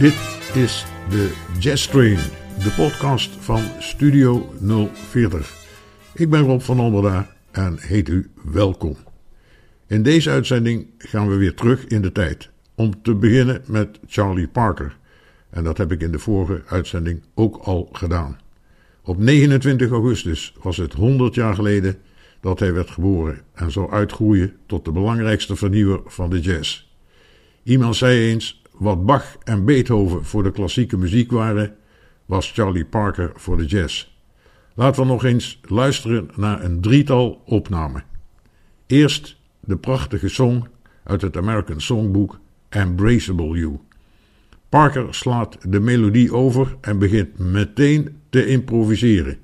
Dit is de Jazz Train, de podcast van Studio 040. Ik ben Rob van Alderda en heet u welkom. In deze uitzending gaan we weer terug in de tijd. Om te beginnen met Charlie Parker. En dat heb ik in de vorige uitzending ook al gedaan. Op 29 augustus was het 100 jaar geleden dat hij werd geboren en zou uitgroeien tot de belangrijkste vernieuwer van de jazz. Iemand zei eens: wat Bach en Beethoven voor de klassieke muziek waren, was Charlie Parker voor de jazz. Laten we nog eens luisteren naar een drietal opnamen. Eerst de prachtige song uit het American Songbook Embraceable You. Parker slaat de melodie over en begint meteen te improviseren.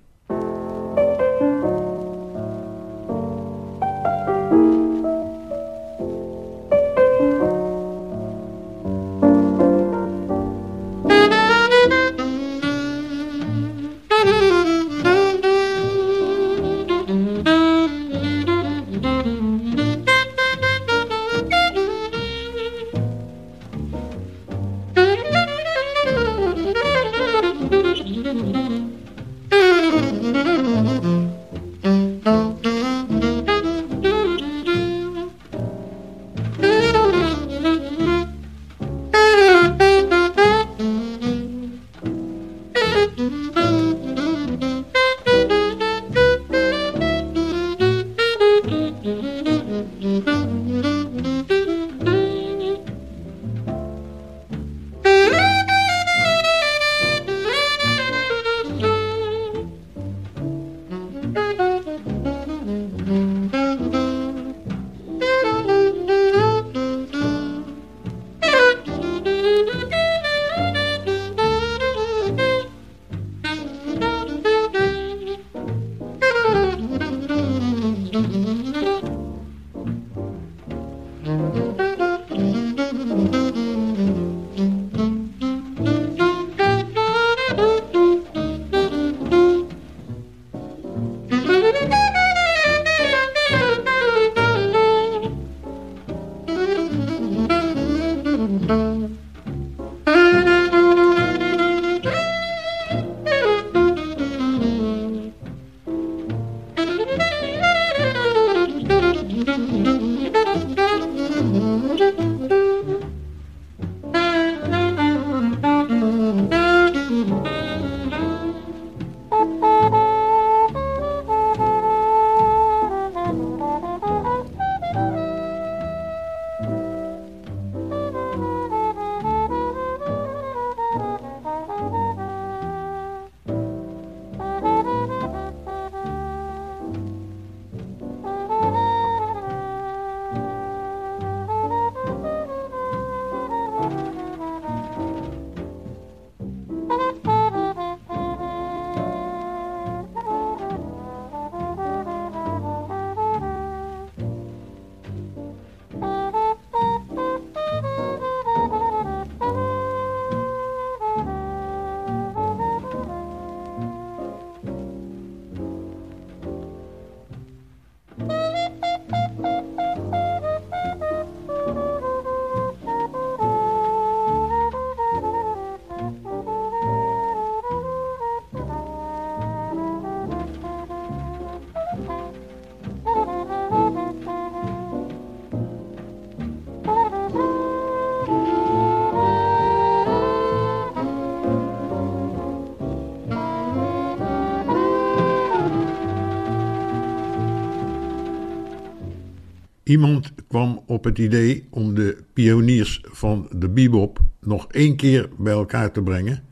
Iemand kwam op het idee om de pioniers van de bebop nog één keer bij elkaar te brengen.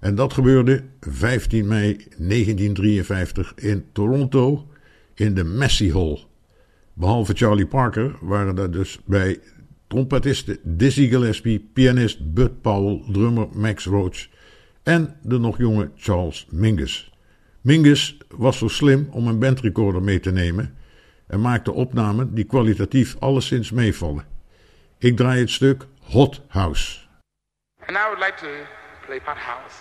En dat gebeurde 15 mei 1953 in Toronto in de Massey Hall. Behalve Charlie Parker waren daar dus bij trompetiste Dizzy Gillespie, pianist Bud Powell, drummer Max Roach en de nog jonge Charles Mingus. Mingus was zo slim om een bandrecorder mee te nemen en maakte opnamen die kwalitatief alleszins meevallen. Ik draai het stuk Hot House. And I would like to play Hot House.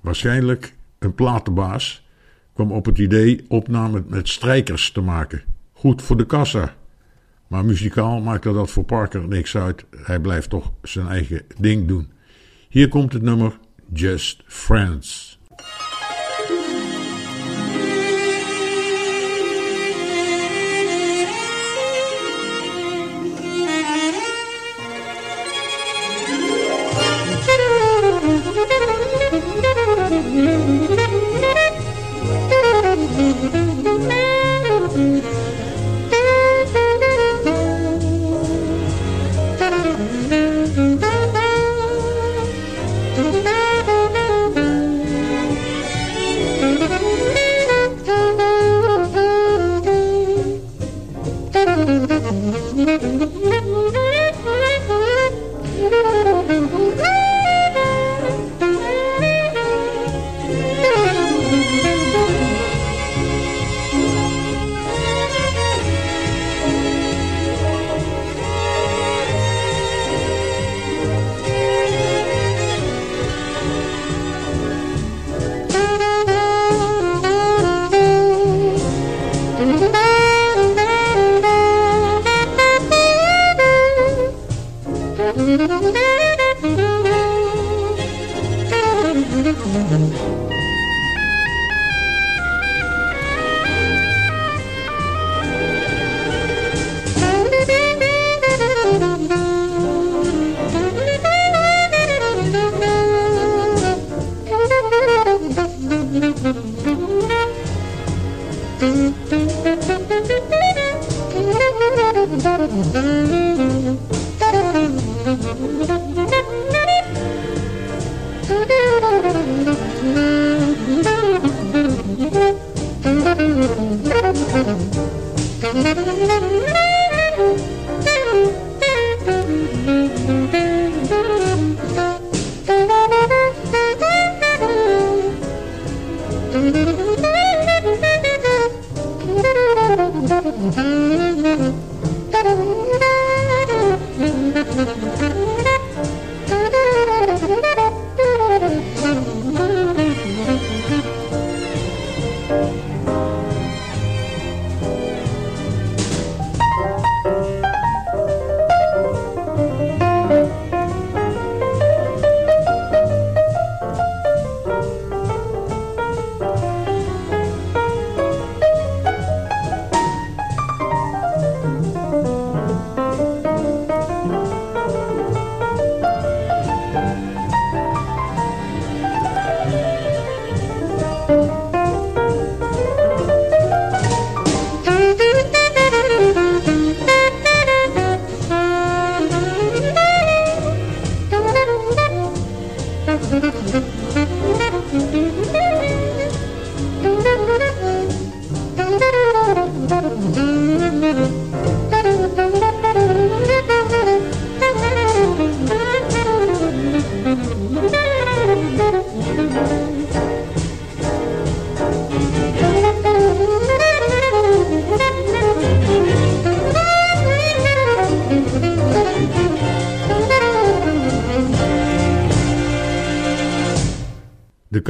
Waarschijnlijk een platenbaas kwam op het idee opname met strijkers te maken. Goed voor de kassa. Maar muzikaal maakte dat voor Parker niks uit. Hij blijft toch zijn eigen ding doen. Hier komt het nummer Just Friends.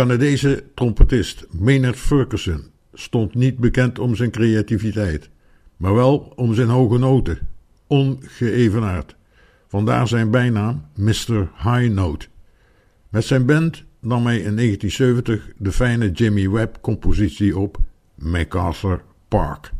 Canadese trompetist Maynard Ferguson stond niet bekend om zijn creativiteit, maar wel om zijn hoge noten, ongeëvenaard. Vandaar zijn bijnaam Mr. High Note. Met zijn band nam hij in 1970 de fijne Jimmy Webb-compositie op MacArthur Park.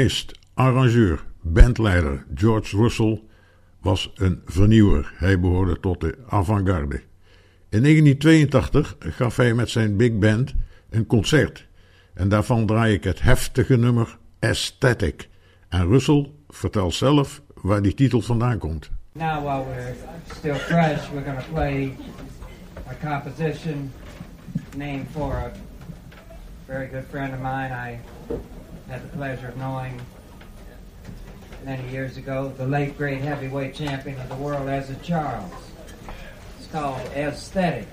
Componist, arrangeur, bandleider George Russell was een vernieuwer. Hij behoorde tot de avant-garde. In 1982 gaf hij met zijn big band een concert. En daarvan draai ik het heftige nummer Aesthetic. En Russell vertelt zelf waar die titel vandaan komt. Now while we're still fresh, we're to play a composition named for a very good friend of mine I had the pleasure of knowing many years ago, the late great heavyweight champion of the world, Ezra Charles. It's called Aesthetic.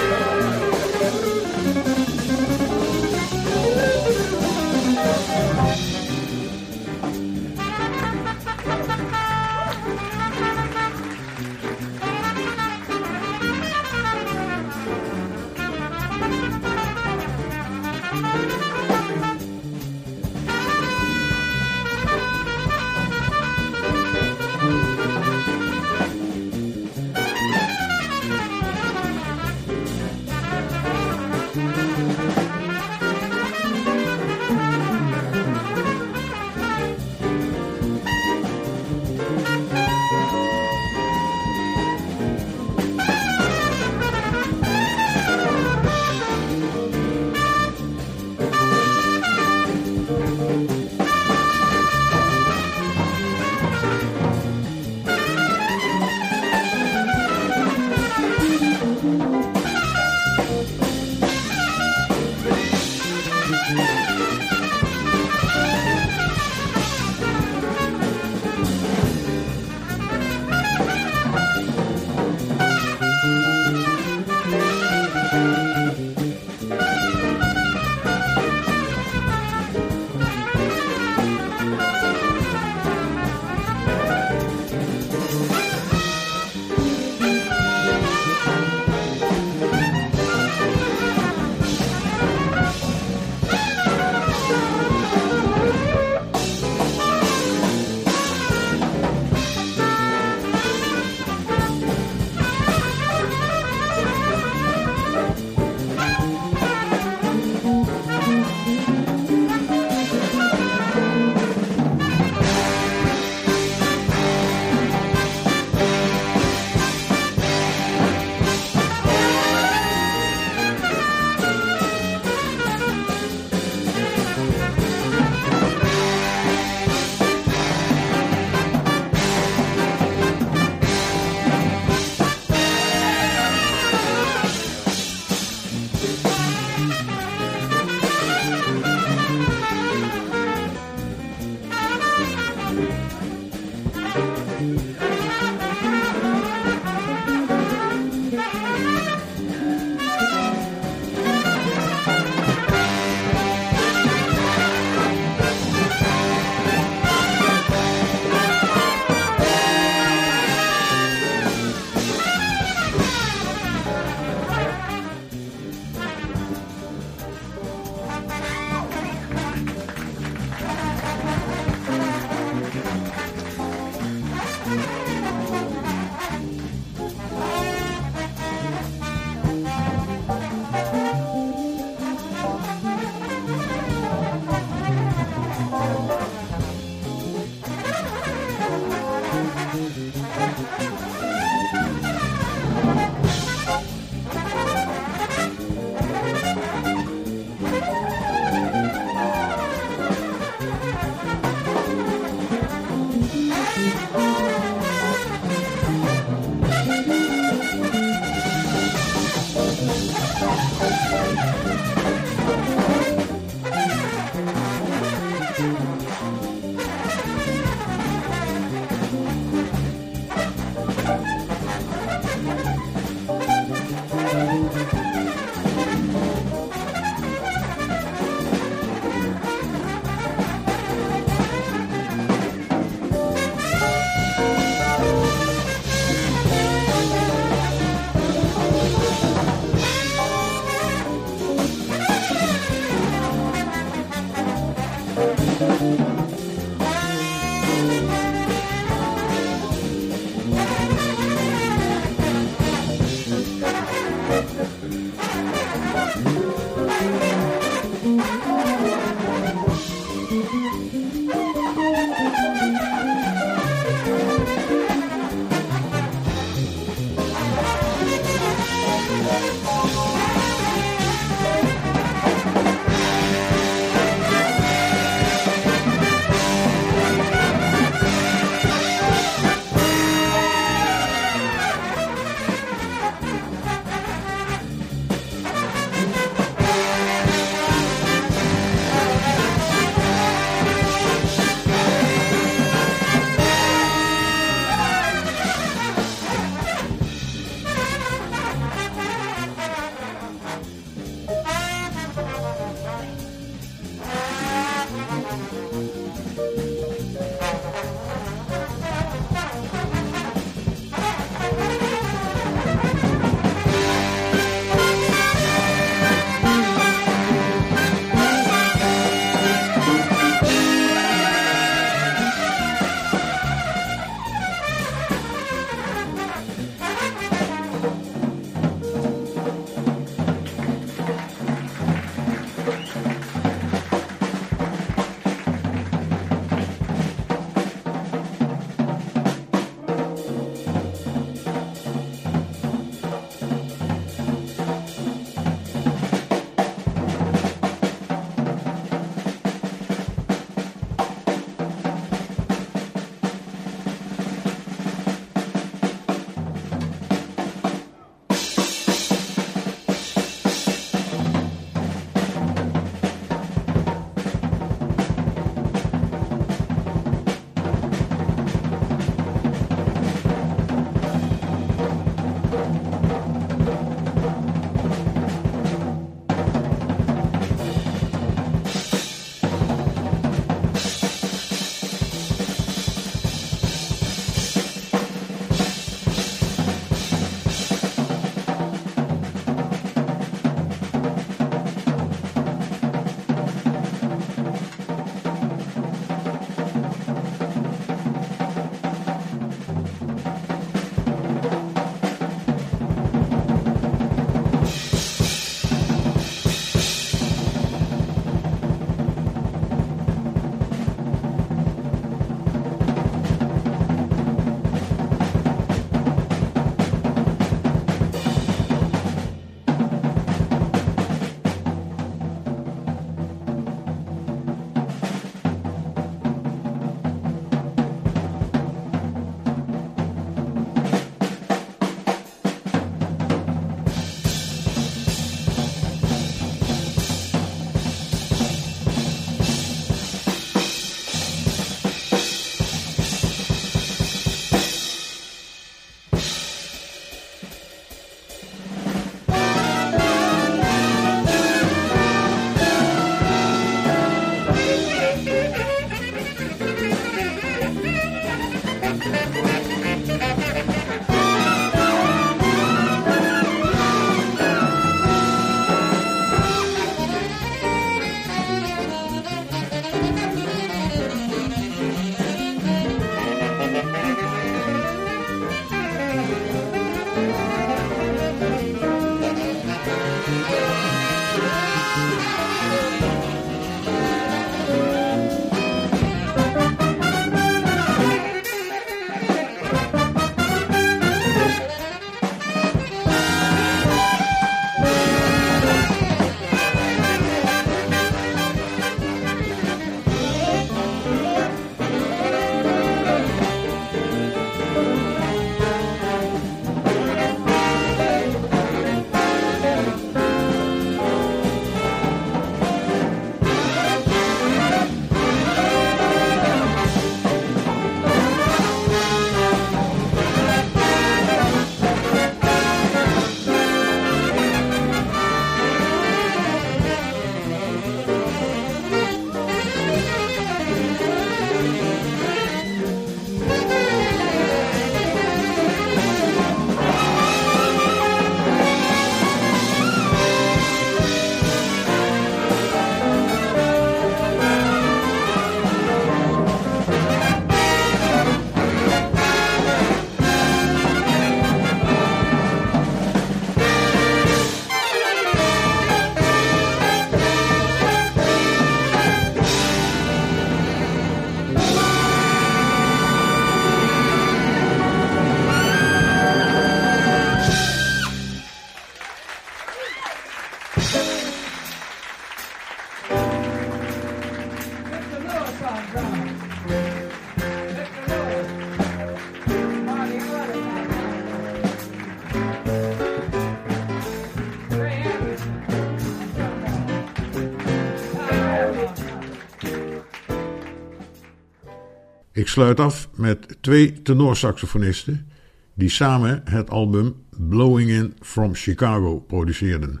Ik sluit af met twee tenorsaxofonisten die samen het album Blowing In From Chicago produceerden.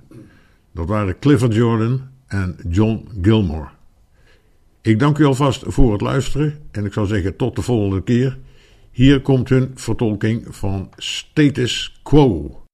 Dat waren Clifford Jordan en John Gilmore. Ik dank u alvast voor het luisteren en ik zou zeggen tot de volgende keer. Hier komt hun vertolking van Status Quo.